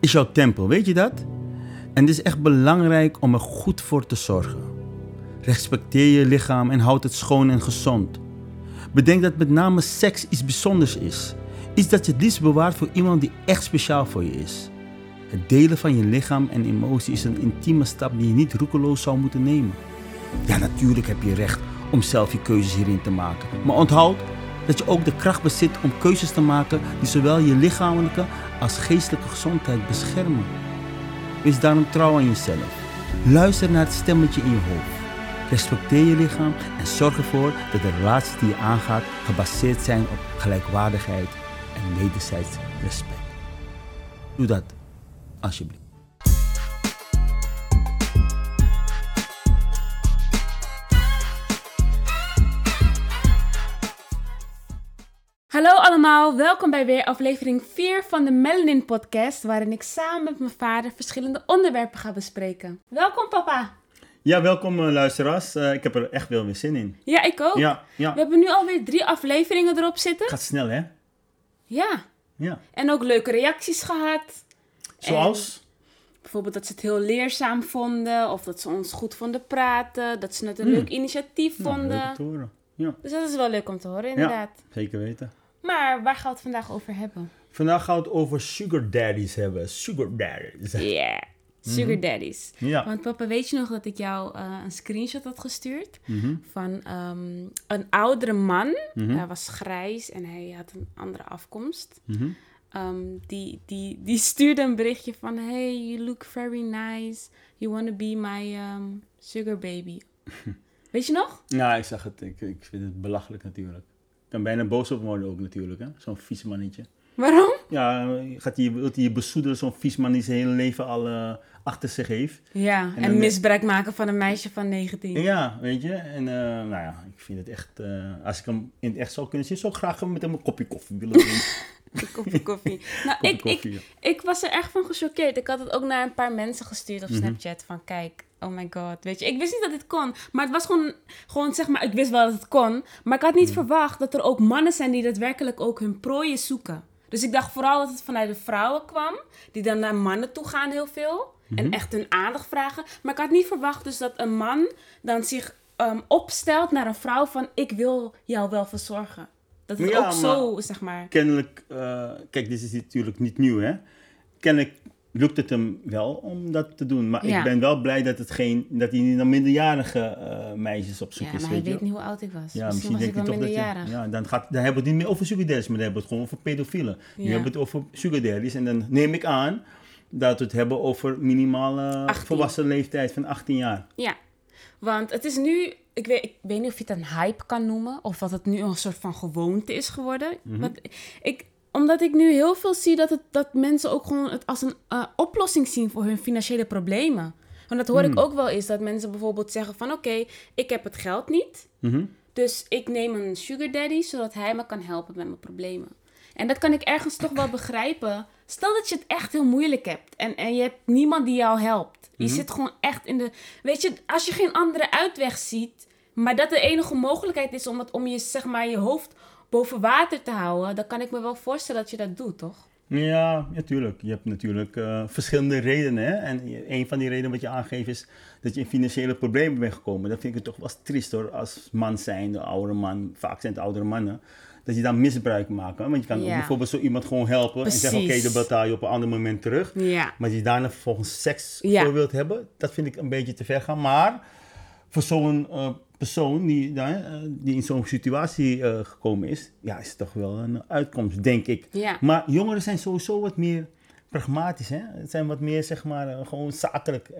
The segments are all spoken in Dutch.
is jouw tempel, weet je dat? En het is echt belangrijk om er goed voor te zorgen. Respecteer je lichaam en houd het schoon en gezond. Bedenk dat met name seks iets bijzonders is. Iets dat je het liefst bewaart voor iemand die echt speciaal voor je is. Het delen van je lichaam en emotie is een intieme stap die je niet roekeloos zou moeten nemen. Ja, natuurlijk heb je recht om zelf je keuzes hierin te maken. Maar onthoud dat je ook de kracht bezit om keuzes te maken die zowel je lichamelijke als geestelijke gezondheid beschermen. Wees daarom trouw aan jezelf. Luister naar het stemmetje in je hoofd. Respecteer je lichaam en zorg ervoor dat de relaties die je aangaat gebaseerd zijn op gelijkwaardigheid en wederzijds respect. Doe dat, alsjeblieft. Hallo allemaal, welkom bij weer aflevering 4 van de Melanin Podcast, waarin ik samen met mijn vader verschillende onderwerpen ga bespreken. Welkom papa. Ja, welkom eh, luisteraars. Eh, ik heb er echt wel weer zin in. Ja, ik ook. Ja, ja. We hebben nu alweer drie afleveringen erop zitten. Gaat snel, hè? Ja, Ja. en ook leuke reacties gehad. Zoals? Bijvoorbeeld dat ze het heel leerzaam vonden, of dat ze ons goed vonden praten, dat ze het een Hmm. leuk initiatief Nou, vonden. leuk om te horen. Ja, Dus dat is wel leuk om te horen, inderdaad. zeker weten. Maar waar gaan we het vandaag over hebben? Vandaag gaan we het over sugar daddies hebben. Sugar daddies. Yeah, sugar daddies. Ja. Want papa, weet je nog dat ik jou eh, een screenshot had gestuurd Mhm. van ehm, een oudere man. Mhm. Hij was grijs en hij had een andere afkomst. Mhm. Ehm, die, die, die stuurde een berichtje van... Hey, you look very nice. You want to be my ehm, sugar baby. weet je nog? Ja, ik zag het. Ik, ik vind het belachelijk natuurlijk. Ik kan bijna boos op worden ook natuurlijk, hè. Zo'n vies mannetje. Waarom? Ja, gaat hij, wilt hij je besoedelen, zo'n vies man die zijn hele leven al eh, achter zich heeft. Ja, En misbruik maken van een meisje van 19. Ja, weet je. En eh, nou ja, ik vind het echt... eh, als ik hem in het echt zou kunnen zien, zou ik graag met hem een kopje koffie willen drinken. Een kopje koffie. Nou, Kopje ik, ik, koffie, ja. ik was er echt van gechoqueerd. Ik had het ook naar een paar mensen gestuurd Mhm. op Snapchat. Van kijk, oh my god. Weet je, ik wist niet dat dit kon. Maar het was gewoon, gewoon zeg maar, ik wist wel dat het kon. Maar ik had Mhm. niet verwacht dat er ook mannen zijn die daadwerkelijk ook hun prooien zoeken. Dus ik dacht vooral dat het vanuit de vrouwen kwam. Die dan naar mannen toe gaan heel veel. Mhm. En echt hun aandacht vragen. Maar ik had niet verwacht dus dat een man dan zich ehm, opstelt naar een vrouw van... Ik wil jou wel verzorgen. Dat het Ja, ook zo, zeg maar... Kennelijk, eh, kijk, dit is natuurlijk niet nieuw, hè. Kennelijk lukt het hem wel om dat te doen. Maar Ja. ik ben wel blij dat, het geen, dat hij niet naar minderjarige eh, meisjes op zoek Ja, is, maar hij weet je weet niet hoe oud ik was. Ja, misschien was ik wel toch dat je... Ja, dan, gaat, dan hebben we het niet meer over sugar daddies, maar dan hebben we het gewoon over pedofielen. Nu Ja. hebben we het over sugar daddies. En dan neem ik aan dat we het hebben over minimale 18. volwassen leeftijd van 18 jaar. Ja, want het is nu... Ik weet, ik weet niet of je het een hype kan noemen. Of dat het nu een soort van gewoonte is geworden. Mhm. Want ik, omdat ik nu heel veel zie dat, het, dat mensen ook gewoon het als een eh, oplossing zien voor hun financiële problemen. Want dat hoor Hmm. ik ook wel eens. Dat mensen bijvoorbeeld zeggen van... Oké, ik heb het geld niet. Mhm. Dus ik neem een sugar daddy, zodat hij me kan helpen met mijn problemen. En dat kan ik ergens toch wel begrijpen. Stel dat je het echt heel moeilijk hebt en, en je hebt niemand die jou helpt. Je zit gewoon echt in de... Weet je, als je geen andere uitweg ziet, maar dat de enige mogelijkheid is om, het, om je, zeg maar, je hoofd boven water te houden, dan kan ik me wel voorstellen dat je dat doet, toch? Ja, natuurlijk. Je hebt natuurlijk eh, verschillende redenen. Hè? En je- een van die redenen wat je aangeeft is dat je in financiële problemen bent gekomen. Dat vind ik toch wel triest hoor, als man zijn, de oudere man, vaak zijn het oudere mannen. Dat je dan misbruik maakt. hè. Want je kan Ja. bijvoorbeeld zo iemand gewoon helpen en zeggen: Oké, Precies. dan betaal je op een ander moment terug. Ja. Maar die daarna vervolgens seks voor wilt hebben, dat vind ik een beetje te ver gaan. Maar voor zo'n eh, persoon die, nou, eh, die in zo'n situatie eh, gekomen is, ja, is toch wel een uitkomst, denk ik. Ja. Maar jongeren zijn sowieso wat meer pragmatisch, hè? Het zijn wat meer, zeg maar, eh, gewoon zakelijk.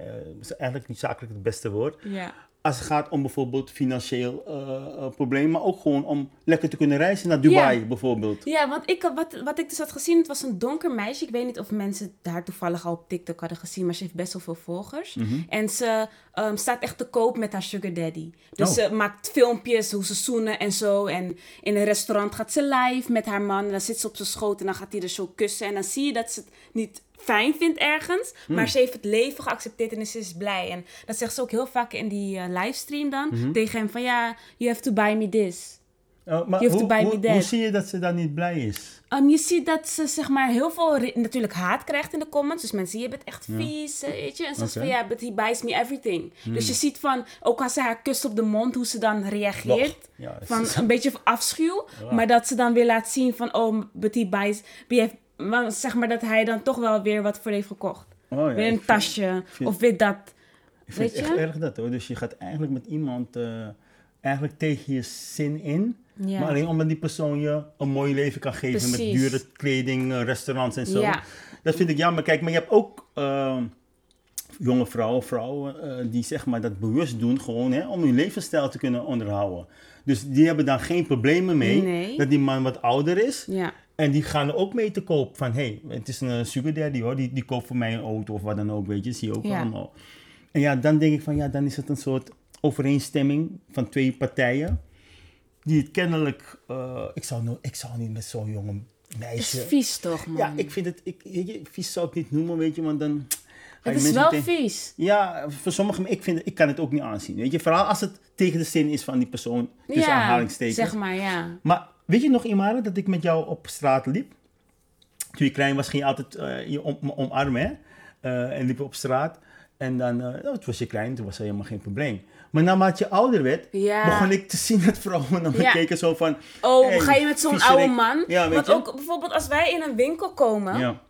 eigenlijk niet zakelijk het beste woord. Ja. Als het gaat om bijvoorbeeld financieel uh, probleem, maar ook gewoon om lekker te kunnen reizen naar Dubai bijvoorbeeld. Ja, want ik, wat, wat ik dus had gezien, het was een donker meisje. Ik weet niet of mensen daar toevallig al op TikTok hadden gezien, maar ze heeft best wel veel volgers. Mhm. En ze um, staat echt te koop met haar sugar daddy. Dus Oh. ze maakt filmpjes hoe ze zoenen en zo. En in een restaurant gaat ze live met haar man. En dan zit ze op zijn schoot en dan gaat hij er zo kussen. En dan zie je dat ze het niet fijn vindt ergens. Hmm. Maar ze heeft het leven geaccepteerd en ze is blij. En dat zegt ze ook heel vaak in die eh, livestream dan. Mhm. Tegen hem van ja, you have to buy me this. Oh, maar You have hoe, to buy me hoe, hoe zie je dat ze dan niet blij is? Um, je ziet dat ze zeg maar heel veel natuurlijk haat krijgt in de comments. Dus mensen, je bent echt vies, eh, weet je. En ze zegt van ja, but he buys me everything. Dus je ziet van, ook als ze haar kust op de mond, hoe ze dan reageert. Ja, van is- een beetje afschuw. Maar dat ze dan weer laat zien van, oh, but he buys... He maar zeg maar dat hij dan toch wel weer wat voor heeft gekocht. Oh, ja, weer een tasje. vind- of weer dat. Ik vind Weet het echt je? erg dat hoor. Dus je gaat eigenlijk met iemand eh, eigenlijk tegen je zin in. Ja. Maar alleen omdat die persoon je een mooi leven kan geven met dure kleding, eh, restaurants en zo. Ja. Dat vind ik jammer. Kijk, maar je hebt ook eh, jonge vrouwen, vrouwen eh, die zeg maar dat bewust doen gewoon hè, om hun levensstijl te kunnen onderhouden. Dus die hebben daar geen problemen mee Nee. dat die man wat ouder is. Ja. En die gaan er ook mee te koop van, hé, hey, het is een eh, sugar daddy hoor, die, die koopt voor mij een auto of wat dan ook, weet je, zie je ook Ja. allemaal. En ja, dan denk ik van, ja, dan is het een soort overeenstemming van twee partijen, die het kennelijk, eh, ik, zou no ik zou niet met zo'n jonge Het is meisje... vies toch, man? Ja, ik vind het, ik, weet je, vies zou ik niet noemen, weet je, want dan... het is wel vies. Ja, voor sommigen, ik, vind, ik kan het ook niet aanzien, weet je. Vooral als het tegen de zin is van die persoon, tussen Ja, aanhalingstekens. zeg maar, ja. Maar weet je nog, Imara, dat ik met jou op straat liep? Toen je klein was, ging je altijd eh, je om, omarmen, hè? Eh, en liep op straat. En dan, nou, toen was je klein, toen was er helemaal geen probleem. Maar naarmate je ouder werd, Ja. begon ik te zien dat vrouwen naar me Ja. keken zo van... Oh, hey, ga je met zo'n oude man? Ja, weet Want je? ook bijvoorbeeld als wij in een winkel komen Ja,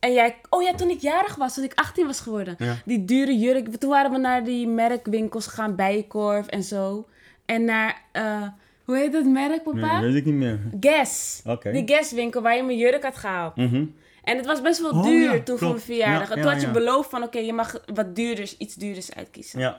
en jij... Oh ja, toen ik jarig was, toen ik 18 was geworden. Die dure jurk. Toen waren we naar die merkwinkels gegaan, Bijenkorf en zo. En naar... hoe heet dat merk, nee, papa? weet ik niet meer. Guess. Oké. Die Guess winkel waar je mijn jurk had gehaald. Mhm. En het was best wel Oh, duur ja, toen voor mijn verjaardag. Ja, en ja, toen had je beloofd van, oké, je mag wat duurders, iets duurders uitkiezen. Ja,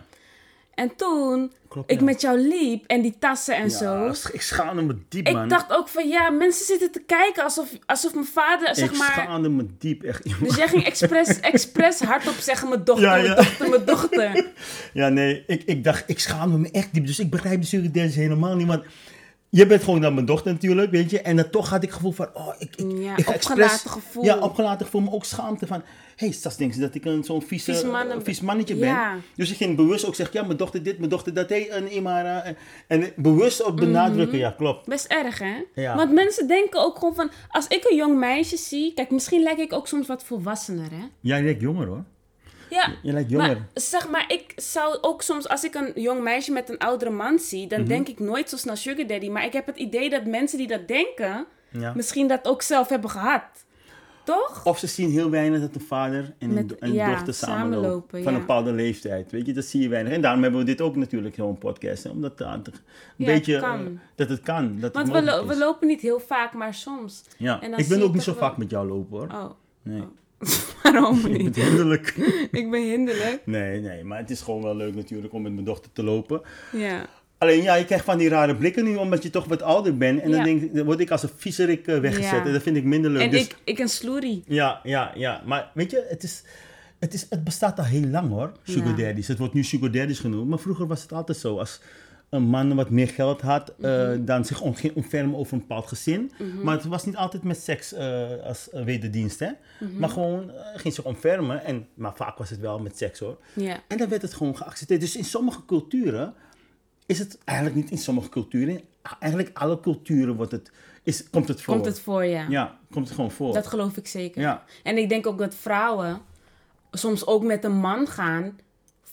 En toen klopt. ik ja. met jou liep en die tassen en Ja, zo... ik schaamde me diep, Ik man. dacht ook van ja, mensen zitten te kijken alsof, alsof mijn vader, zeg ik maar. schaamde me diep, echt. Dus jij ging expres, expres hardop zeggen: mijn dochter, Ja, mijn dochter, mijn dochter. Ja, nee, ik, ik dacht, ik schaamde me echt diep. Dus ik begrijp de daddies helemaal niet. Want je bent gewoon dan mijn dochter natuurlijk, weet je. En dan toch had ik het gevoel van, oh, ik, ik, Ja, ik ga opgelaten gevoel. Ja, opgelaten gevoel, maar ook schaamte van... Hé, hey, straks denken ze dat ik een, zo'n vieze, Vies man- vies mannetje ben. Ja. Dus ik ging bewust ook zeggen, ja, mijn dochter dit, mijn dochter dat. Hé, en Imara. En, en bewust ook benadrukken, ja, klopt. Best erg, hè? Ja. Want mensen denken ook gewoon van: als ik een jong meisje zie. Kijk, misschien lijk ik ook soms wat volwassener, hè? Jij lijkt jonger, hoor. Ja. Je lijkt jonger. Maar zeg maar, ik zou ook soms, als ik een jong meisje met een oudere man zie, Mhm. dan denk ik nooit zo snel sugar daddy. Maar ik heb het idee dat mensen die dat denken, Ja. misschien dat ook zelf hebben gehad. Toch? Of ze zien heel weinig dat de vader en, Met- de, en de ja, dochter samenlopen. van ja. een bepaalde leeftijd. Weet je, dat zie je weinig. En daarom hebben we dit ook natuurlijk zo'n podcast. Hè, omdat het een Ja, beetje kan. eh, dat het kan. Dat Want het we, lo- we lopen niet heel vaak, maar soms. Ja, en dan ik ben ook niet zo vaak met jou lopen hoor. Oh, Nee. waarom Ik ben niet? hinderlijk. ik ben hinderlijk. nee, nee, maar het is gewoon wel leuk natuurlijk om met mijn dochter te lopen. Ja. Alleen ja, je krijgt van die rare blikken nu omdat je toch wat ouder bent. En dan, denk, dan word ik als een viezerik eh, weggezet. Ja. En dat vind ik minder leuk. En dus, ik, ik een sloerie. Ja, ja, ja. Maar weet je, het, is, het, is, het bestaat al heel lang hoor, sugar Ja. daddies. Het wordt nu sugar daddies genoemd. Maar vroeger was het altijd zo. Als een man wat meer geld had, Mhm. dan zich ging ontfermen over een bepaald gezin. Maar het was niet altijd met seks eh, als eh, wederdienst, hè. Mhm. Maar gewoon eh, ging zich ontfermen. En, maar vaak was het wel met seks hoor. Ja. En dan werd het gewoon geaccepteerd. Dus in sommige culturen is het eigenlijk niet in sommige culturen. Eigenlijk alle culturen wordt het, is, komt het voor. Komt het voor, ja. Ja, komt het gewoon voor. Dat geloof ik zeker. Ja. En ik denk ook dat vrouwen soms ook met een man gaan.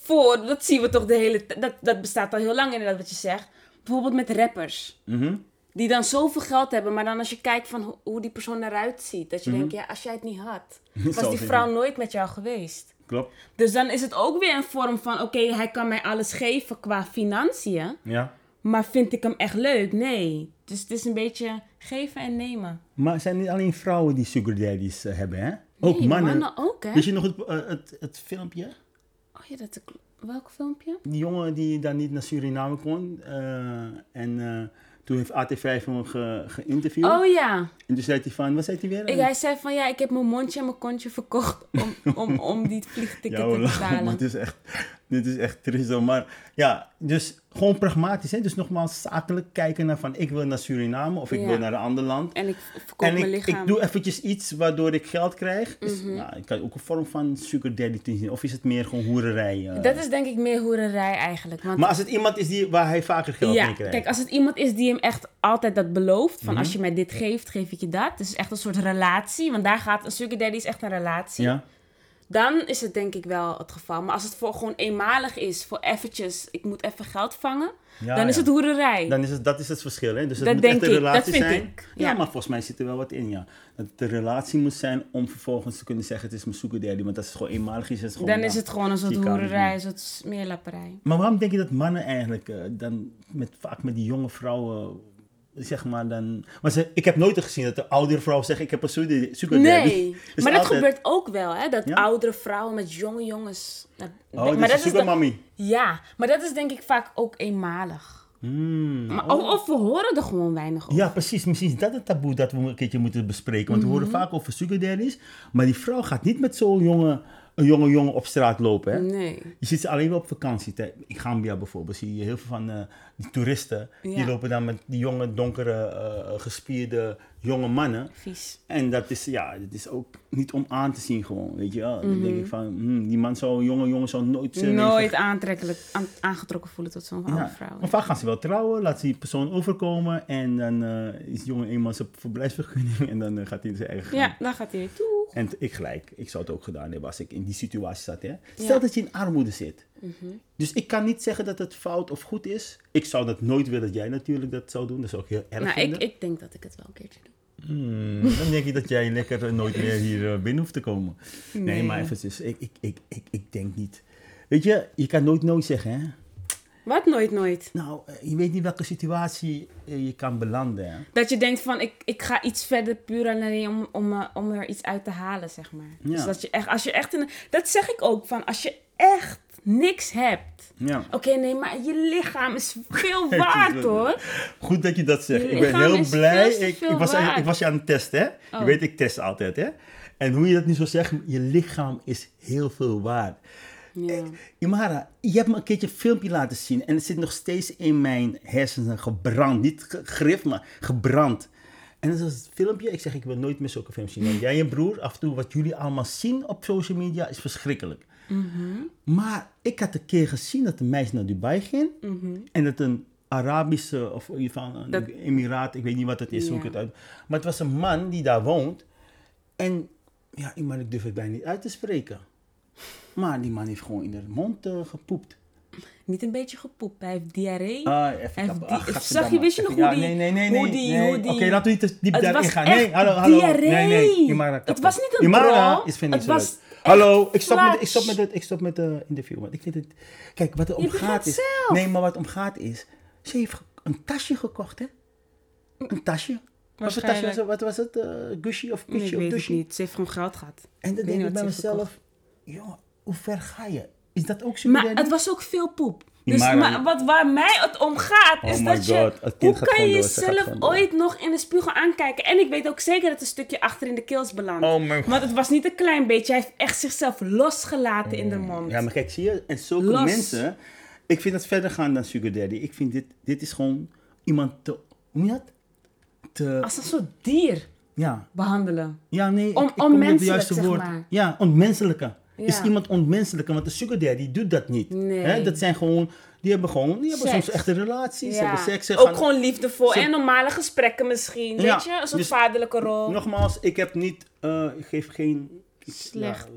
Voor, dat zien we toch de hele tijd. Dat, dat bestaat al heel lang inderdaad wat je zegt. Bijvoorbeeld met rappers. Mhm. Die dan zoveel geld hebben, maar dan als je kijkt van ho- hoe die persoon eruit ziet. Dat je denkt, ja, als jij het niet had, was die vrouw nooit met jou geweest. Klopt. Dus dan is het ook weer een vorm van, oké, hij kan mij alles geven qua financiën. Ja. Maar vind ik hem echt leuk? Nee. Dus het is een beetje geven en nemen. Maar zijn niet alleen vrouwen die sugar daddies eh, hebben, hè? Ook Nee, mannen. mannen ook, hè? Weet je nog het, eh, het, het filmpje? Ja, dat... Welk filmpje? Die jongen die dan niet naar Suriname kon. eh, en eh, toen heeft AT5 hem ge, geïnterviewd. Oh ja. En toen zei hij van, wat zei hij weer? Ik, hij zei van ja, ik heb mijn mondje en mijn kontje verkocht om, om, om die vliegticket Ja, te maar betalen. dit is echt, dit is echt triest hoor. Maar ja, dus gewoon pragmatisch. Hè? Dus nogmaals zakelijk kijken naar van ik wil naar Suriname of ik Ja. wil naar een ander land. En ik verkoop En mijn ik, lichaam. Mhm. ik doe eventjes iets waardoor ik geld krijg. Is, nou, ik kan ook een vorm van sugar daddy zien. Of is het meer gewoon hoererij? eh? Dat is denk ik meer hoererij eigenlijk. Want Maar als het iemand is die, waar hij vaker geld ja, mee krijgt. kijk, als het iemand is die hem echt altijd dat belooft, van Mhm. als je mij dit geeft, geef ik je dat. Dus echt een soort relatie, want daar gaat een sugar daddy is echt een relatie. ja? Dan is het denk ik wel het geval. Maar als het voor gewoon eenmalig is, voor eventjes, ik moet even geld vangen, Ja, dan is het hoererij. Dan is het, dat is het verschil. Hè? Dus het Dat moet echt een ik, dat relatie vind zijn. ik, Ja. ja. maar volgens mij zit er wel wat in, ja. Dat het een relatie moet zijn om vervolgens te kunnen zeggen het is mijn sugar daddy. Want als het gewoon eenmalig is, is het gewoon... dan is het gewoon een soort hoererij, een soort smeerlapperij. Maar waarom denk je dat mannen eigenlijk eh, dan met, vaak met die jonge vrouwen, zeg maar dan... Maar ze, ik heb nooit gezien dat de oudere vrouw zegt ik heb een sugar sugar daddy. Nee, Dus maar dat altijd- gebeurt ook wel, hè? Dat Ja? oudere vrouwen met jonge jongens. Dat, Oh, maar dat sugar mommy. Ja, maar dat is denk ik vaak ook eenmalig. Hmm. Maar, of, of we horen er gewoon weinig over. Ja, precies. Misschien is dat het taboe dat we een keertje moeten bespreken. Want we Mhm. horen vaak over sugar daddies. Maar die vrouw gaat niet met zo'n jonge, een jonge jongen op straat lopen. Hè? Nee. Je ziet ze alleen wel op vakantie. In Gambia bijvoorbeeld zie je heel veel van eh, die toeristen. Die lopen dan met die jonge, donkere, eh, gespierde jonge mannen. Vies. En dat is, ja, dat is ook niet om aan te zien gewoon, weet je wel. Dan Mhm. denk ik van, hmm, die man zou, een jonge jongen zou nooit... Nooit aantrekkelijk, aan- aangetrokken voelen tot zo'n Ja. vrouw. Maar vaak gaan ze wel trouwen, laat ze die persoon overkomen en dan eh, is die jongen eenmaal zijn verblijfsvergunning en dan eh, gaat hij zijn eigen gang. Ja, dan gaat hij toe. En ik gelijk, ik zou het ook gedaan hebben als ik in die situatie zat. Hè? Stel Ja. Dat je in armoede zit. Dus ik kan niet zeggen dat het fout of goed is. Ik zou dat nooit willen dat jij natuurlijk dat zou doen. Dat zou ik heel erg Nou, vinden. ik, ik denk dat ik het wel een keertje doe. Hmm, dan denk ik dat jij lekker eh, nooit meer hier eh, binnen hoeft te komen. Nee, Nee. maar eventjes, ik, ik, ik, ik, ik denk niet. Weet je, je kan nooit nooit zeggen, hè. Wat nooit, nooit. Nou, eh, je weet niet welke situatie je kan belanden, hè. Dat je denkt van, ik, ik ga iets verder puur alleen om, om, om er iets uit te halen, zeg maar. Ja. Dus dat je echt, als je echt in... Dat zeg ik ook, van als je echt niks hebt. Ja. Oké, nee, maar je lichaam is veel waard, hoor. Goed dat je dat zegt. Je Ik ben heel blij. Ik, ik, was, waard. ik was je aan het testen, hè. Je Oh. weet, ik test altijd, hè. En hoe je dat nu zo zegt, je lichaam is heel veel waard. Ja. Imara, je hebt me een keertje een filmpje laten zien en het zit nog steeds in mijn hersenen gebrand. Niet gegrift, maar gebrand. En dat is het filmpje, ik zeg ik wil nooit meer zulke films zien. Want jij en je broer, af en toe wat jullie allemaal zien op social media is verschrikkelijk. Maar ik had een keer gezien dat een meisje naar Dubai ging en dat een Arabische of in ieder geval een Dat- emiraat, ik weet niet wat het is, hoe ik het uit. Maar het was een man die daar woont en ja, maar ik durf het bijna niet uit te spreken. Maar die man heeft gewoon in de mond eh, gepoept. Niet een beetje gepoept, hij heeft diarree. Ah, even Hij heeft kap- die- ah, zag je, wist je nog hoe ja, die- Nee, nee, nee, nee. nee. Oké, laten we niet te diep daarin gaan. Nee, hallo, hallo. diarree. Nee, nee. Imara, Het was niet een Imara is vind ik zo was Hallo, ik stop, met, ik, stop met het, ik stop met de interview. Want ik vind het... Kijk, wat er om gaat is... zelf. Nee, maar wat om gaat is... Ze heeft een tasje gekocht, hè? Een tasje. Wat tasje was het? Wat was het? eh Gucci of Nee, Gucci ik of weet het Gucci? niet. Ze heeft gewoon geld gehad. En dan denk ik bij mezelf... Jongen, hoe ver ga je? Is dat ook zo? Maar het was ook veel poep. Dus Maar- maar, wat, waar mij het om gaat, Oh is my dat je... God, het kind Hoe kan je jezelf ooit nog in de spiegel aankijken? En ik weet ook zeker dat het een stukje achter in de keels belandt. Oh mijn Want het was niet een klein beetje. Hij heeft echt zichzelf losgelaten in de mond. Ja, maar kijk, zie je? En zulke Los. mensen... Ik vind dat verder gaan dan Sugar Daddy. Ik vind dit... Dit is gewoon iemand te... Hoe noem je dat? Te... Als een soort dier Ja. behandelen. Ja, nee. ik- ik het onmenselijk, juiste zeg woord. maar. Ja, ontmenselijke. Is iemand ontmenselijke? Want de Sugar Daddy doet dat niet. Nee. Hè? Dat zijn gewoon... Die hebben gewoon... Die hebben Seks. soms echte relaties. Ja. hebben seks. Ook gaan- gewoon liefdevol ze- en normale gesprekken misschien. Ja, Weet je? Een soort dus- vaderlijke rol. Nogmaals, ik heb niet... eh, ik geef geen... ik- Slecht,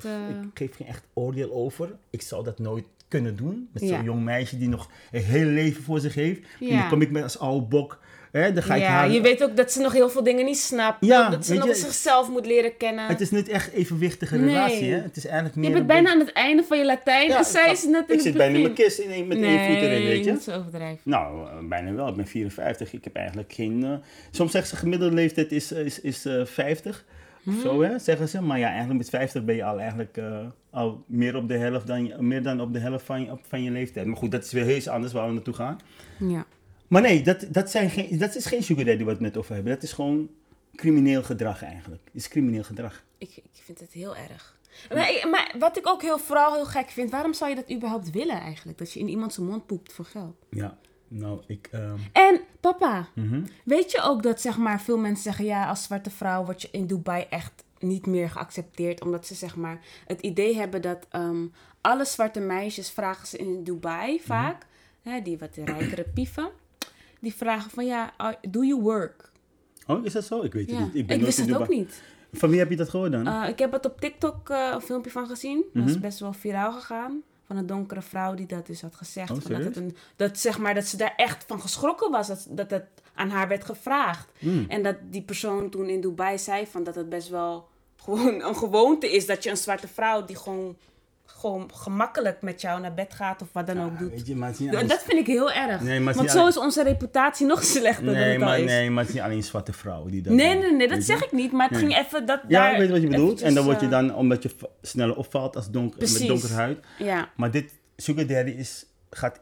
ik geef geen echt oordeel over. Ik zou dat nooit kunnen doen. Met Ja. zo'n jong meisje die nog een heel leven voor zich heeft. En dan kom ik met als oude bok. Hè, dan ga ik ja, haar... je weet ook dat ze nog heel veel dingen niet snapt. Ja, dat ze nog je, zichzelf moet leren kennen. Het is niet echt evenwichtige Nee. relatie, hè? Het is eigenlijk meer... je bent bijna beetje- aan het einde van je Latijn Ja, en zij ik- is net in Ik het zit bijna in mijn kist in, met één voet erin, weet je? overdrijven. Nou, eh, bijna wel. Ik ben 54. Ik heb eigenlijk geen... eh, soms zeggen ze gemiddelde leeftijd is, is, is eh, 50. Mhm. Zo hè, zeggen ze. Maar ja, eigenlijk met 50 ben je al eigenlijk eh, al meer, op de helft dan, meer dan op de helft van je, op- van je leeftijd. Maar goed, dat is weer heel iets anders waar we naartoe gaan. Ja. Maar nee, dat, dat, zijn geen, dat is geen sugar daddy wat we het net over hebben. Dat is gewoon crimineel gedrag eigenlijk. Het is crimineel gedrag. Ik, ik vind het heel erg. Maar, ik- maar wat ik ook heel, vooral heel gek vind, waarom zou je dat überhaupt willen eigenlijk? Dat je in iemand zijn mond poept voor geld. Ja, nou, ik... ehm, En papa, mhm. weet je ook dat zeg maar, veel mensen zeggen, ja, als zwarte vrouw word je in Dubai echt niet meer geaccepteerd. Omdat ze zeg maar het idee hebben dat ehm, alle zwarte meisjes vragen ze in Dubai vaak, hè, die wat rijkere pieven, die vragen van ja, do you work? Oh, is dat zo? Ik weet het Ja. niet. Ik, ben wist het ook niet. Van wie heb je dat gehoord dan? Uh, ik heb het op TikTok uh, een filmpje van gezien. Dat is Mhm. best wel viraal gegaan. Van een donkere vrouw die dat dus had gezegd. Oh, van dat, het een, dat, zeg maar, dat ze daar echt van geschrokken was. Dat, dat het aan haar werd gevraagd. Hmm. En dat die persoon toen in Dubai zei van dat het best wel gewoon een gewoonte is. Dat je een zwarte vrouw die gewoon, gewoon gemakkelijk met jou naar bed gaat of wat dan ook doet. Weet je, maar niet dat vind ik heel erg. Nee, maar Want zo alleen- is onze reputatie nog slechter dan het al maar, is. nee, maar het is niet alleen zwarte vrouwen die dat Nee, doen, nee, nee, dat weet je? zeg ik niet. Maar het Nee. ging even dat Ja, daar ik weet wat je bedoelt. eventjes, En dan word je dan, omdat je sneller opvalt als donker, met donkere huid. Ja, Maar dit sugar daddy is, gaat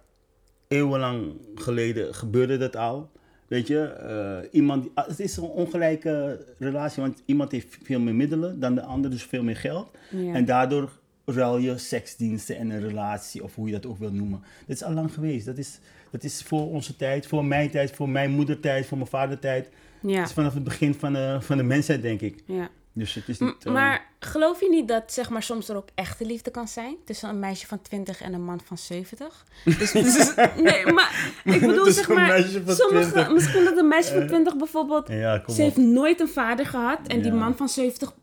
eeuwenlang geleden, gebeurde dat al. Weet je, eh, iemand, ah, het is een ongelijke relatie, want iemand heeft veel meer middelen dan de ander, dus veel meer geld. ja. En daardoor ruil je seksdiensten en een relatie, of hoe je dat ook wil noemen. Dat is al lang geweest. Dat is, dat is voor onze tijd, voor mijn tijd, voor mijn moedertijd, voor mijn vadertijd. ja. Het is vanaf het begin van de, van de mensheid, denk ik. ja. Dus het is niet... eh, Maar geloof je niet dat zeg maar, soms er ook echte liefde kan zijn? Tussen een meisje van 20 en een man van 70? Dus, dus- nee, maar ik bedoel zeg maar... sommige, 20. Misschien dat een meisje van 20 bijvoorbeeld... Ja, Ze op. heeft nooit een vader gehad. En die man van 70...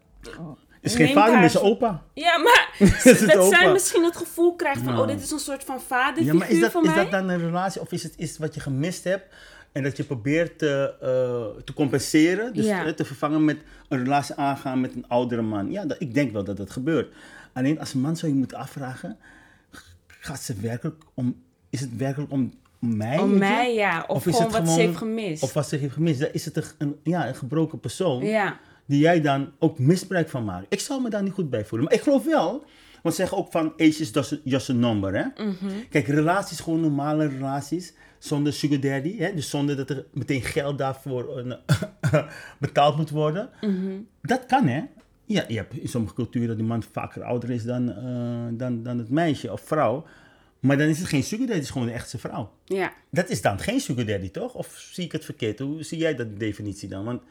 is geen vader, maar is opa. Ja, maar dat zij opa? misschien het gevoel krijgt van... Oh, dit is een soort van vaderfiguur Ja, maar is dat, is mij. dat dan een relatie of is het iets wat je gemist hebt en dat je probeert te, eh, te compenseren? Dus Ja. eh, te vervangen met een relatie aangaan met een oudere man. Ja, dat, ik denk wel dat dat gebeurt. Alleen als een man zou je moeten afvragen, gaat ze werkelijk om, is het werkelijk om, mij? Om mij, ja. Of, Of is het wat ze gewoon- heeft gemist. Of wat ze heeft gemist? Is het een, een, ja, een gebroken persoon ja. Die jij dan ook misbruik van maakt. Ik zou me daar niet goed bij voelen. Maar ik geloof wel, want ze zeggen ook van age is just a- number. Hè? Mhm. Kijk, relaties, gewoon normale relaties, zonder sugar daddy. Hè? Dus zonder dat er meteen geld daarvoor eh, betaald moet worden. Mhm. Dat kan, hè? Ja, je hebt in sommige culturen dat die man vaker ouder is dan, eh, dan, dan het meisje of vrouw. Maar dan is het geen sugar daddy, het is gewoon een echte vrouw. ja. Dat is dan geen sugar daddy, toch? Of zie ik het verkeerd? Hoe zie jij dat definitie dan? Want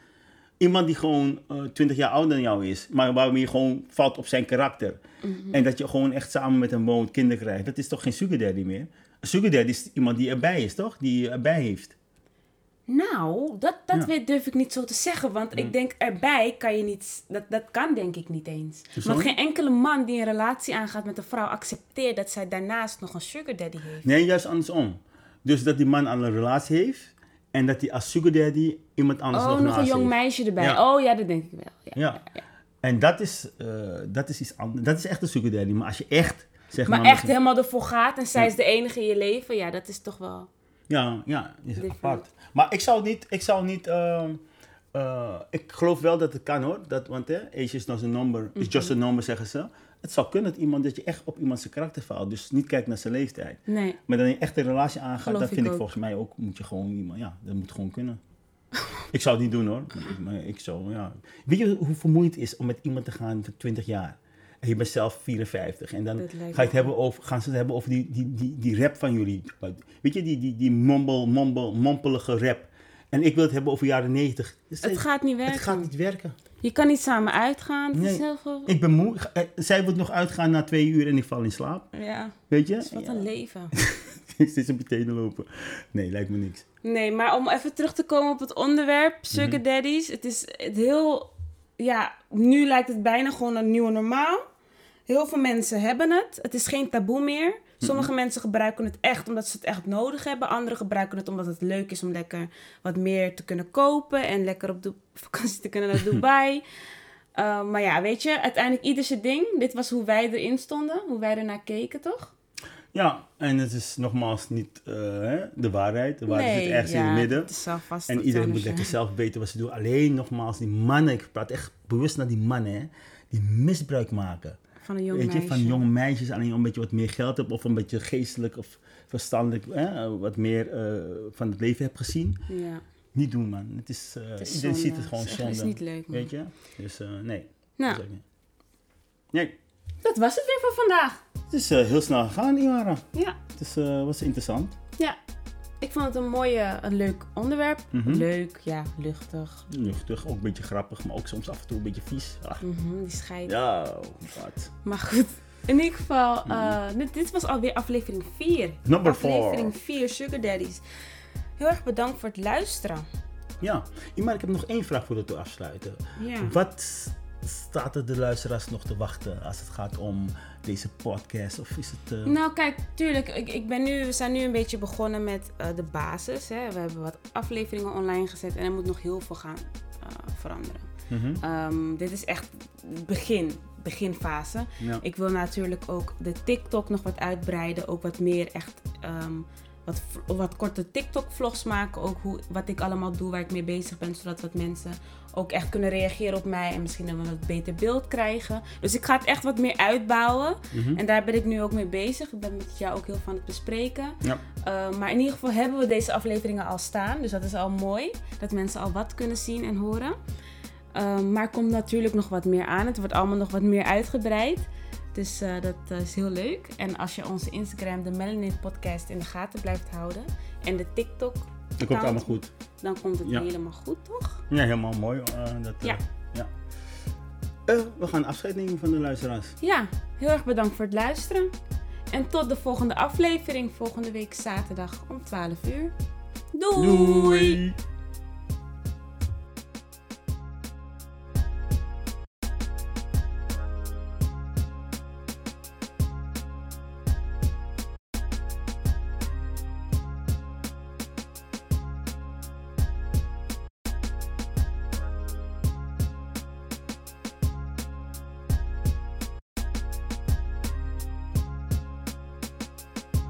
iemand die gewoon eh 20 jaar ouder dan jou is, maar waarmee je gewoon valt op zijn karakter. Mhm. En dat je gewoon echt samen met hem woont, kinderen krijgt. Dat is toch geen sugar daddy meer? Een sugar daddy is iemand die erbij is, toch? Die erbij heeft. Nou, dat, dat Ja. weet, durf ik niet zo te zeggen. Want ik denk erbij kan je niet. Dat, dat kan denk ik niet eens. Want geen enkele man die een relatie aangaat met een vrouw accepteert dat zij daarnaast nog een sugar daddy heeft. Nee, juist andersom. Dus dat die man al een relatie heeft en dat hij als sugar daddy iemand anders Oh, nog nog een jong heeft. meisje erbij. Ja. Oh ja, dat denk ik wel. Ja. Ja. En dat is, eh, dat is iets anders. Dat is echt een sugar daddy. Maar als je echt, zeg Maar maar... echt helemaal ervoor gaat en zij is de enige in je leven, ja, dat is toch wel. Ja, ja, is Different. apart. Maar ik zou niet, ik zou niet, ehm, eh, ik geloof wel dat het kan hoor. Dat, want hè, age is not a number, is just Mhm. a number zeggen ze. Het zou kunnen dat iemand, dat je echt op iemand zijn karakter valt. Dus niet kijkt naar zijn leeftijd. Nee. Maar dan je echt een relatie aangaat, Geloof dat vind ik volgens mij ook, moet je gewoon iemand, ja, dat moet gewoon kunnen. ik zou het niet doen hoor. Maar ik zou, ja. Weet je hoe vermoeiend het is om met iemand te gaan voor 20 jaar? En je bent zelf 54. En dan ga je het hebben over, gaan ze het hebben over die, die, die, die rap van jullie. Weet je, die, die, die mombel, mombel, mompelige rap. En ik wil het hebben over jaren 90. Dus Het gaat niet werken. het gaat niet werken. Je kan niet samen uitgaan. Het is heel veel. Ik ben moe. Eh, Zij wil nog uitgaan na twee uur en ik val in slaap. Ja, Weet je? het is wat een leven. Ik zit op je tenen lopen. Nee, lijkt me niks. Nee, maar om even terug te komen op het onderwerp, sugar daddies. Het is het heel, ja, nu lijkt het bijna gewoon een nieuwe normaal. Heel veel mensen hebben het. Het is geen taboe meer. Sommige mensen gebruiken het echt omdat ze het echt nodig hebben. Anderen gebruiken het omdat het leuk is om lekker wat meer te kunnen kopen. En lekker op de vakantie te kunnen naar Dubai. Uh, maar ja, weet je, uiteindelijk ieder zijn ding. Dit was hoe wij erin stonden. Hoe wij ernaar keken, toch? Ja, en het is nogmaals niet eh, de waarheid. De waarheid zit ergens in het midden. Het is zelf vast En iedereen moet lekker zelf weten wat ze doen. Alleen nogmaals, die mannen, ik praat echt bewust naar die mannen, hè, die misbruik maken. Van een jong Weet je, meisje. van jonge meisjes, alleen een beetje wat meer geld hebt of een beetje geestelijk of verstandelijk, hè, wat meer eh, van het leven hebt gezien. Ja. Niet doen, man. Het is, eh Het is iedereen ziet het gewoon zonde. het is niet leuk, man. Weet je? Dus eh, nee. Nou, Dat. Nee, dat was het weer voor vandaag. het is heel snel gegaan, Iwara. Ja. Het is, was interessant. Ja. Ik vond het een mooie, een leuk onderwerp. Mhm. Leuk, ja, luchtig. Luchtig, ook een beetje grappig, maar ook soms af en toe een beetje vies. Ah, Mhm, die scheid. ja, wat. Maar goed, in ieder geval, eh, dit, dit was alweer aflevering 4. Mhm. Number four. Aflevering 4, Sugar Daddies. Heel erg bedankt voor het luisteren. Ja, Iwara, ik heb nog één vraag voordat we afsluiten. Ja. Wat staat er de luisteraars nog te wachten als het gaat om deze podcast? Of is het... eh, Nou, kijk, tuurlijk. Ik, ik ben nu, we zijn nu een beetje begonnen met eh, de basis. Hè. We hebben wat afleveringen online gezet en er moet nog heel veel gaan eh, veranderen. mhm, Ehm, dit is echt het begin, beginfase. ja. Ik wil natuurlijk ook de TikTok nog wat uitbreiden. Ook wat meer echt ehm, wat, wat korte TikTok-vlogs maken. Ook hoe, wat ik allemaal doe, waar ik mee bezig ben. Zodat wat mensen ook echt kunnen reageren op mij. En misschien een wat beter beeld krijgen. Dus ik ga het echt wat meer uitbouwen. mhm. En daar ben ik nu ook mee bezig. Ik ben met jou ook heel aan het bespreken. Ja. Uh, maar in ieder geval hebben we deze afleveringen al staan. Dus dat is al mooi. Dat mensen al wat kunnen zien en horen. Um, maar er komt natuurlijk nog wat meer aan. Het wordt allemaal nog wat meer uitgebreid. Dus uh, dat uh, is heel leuk. En als je onze Instagram, de Melanin Podcast, in de gaten blijft houden. En de TikTok. Dat komt allemaal goed. Dan komt het Ja. helemaal goed, toch? Ja, helemaal mooi. eh, dat, eh, Ja. ja. Eh, we gaan afscheid nemen van de luisteraars. Ja, heel erg bedankt voor het luisteren. En tot de volgende aflevering, volgende week zaterdag om 12 uur. Doei! Doei.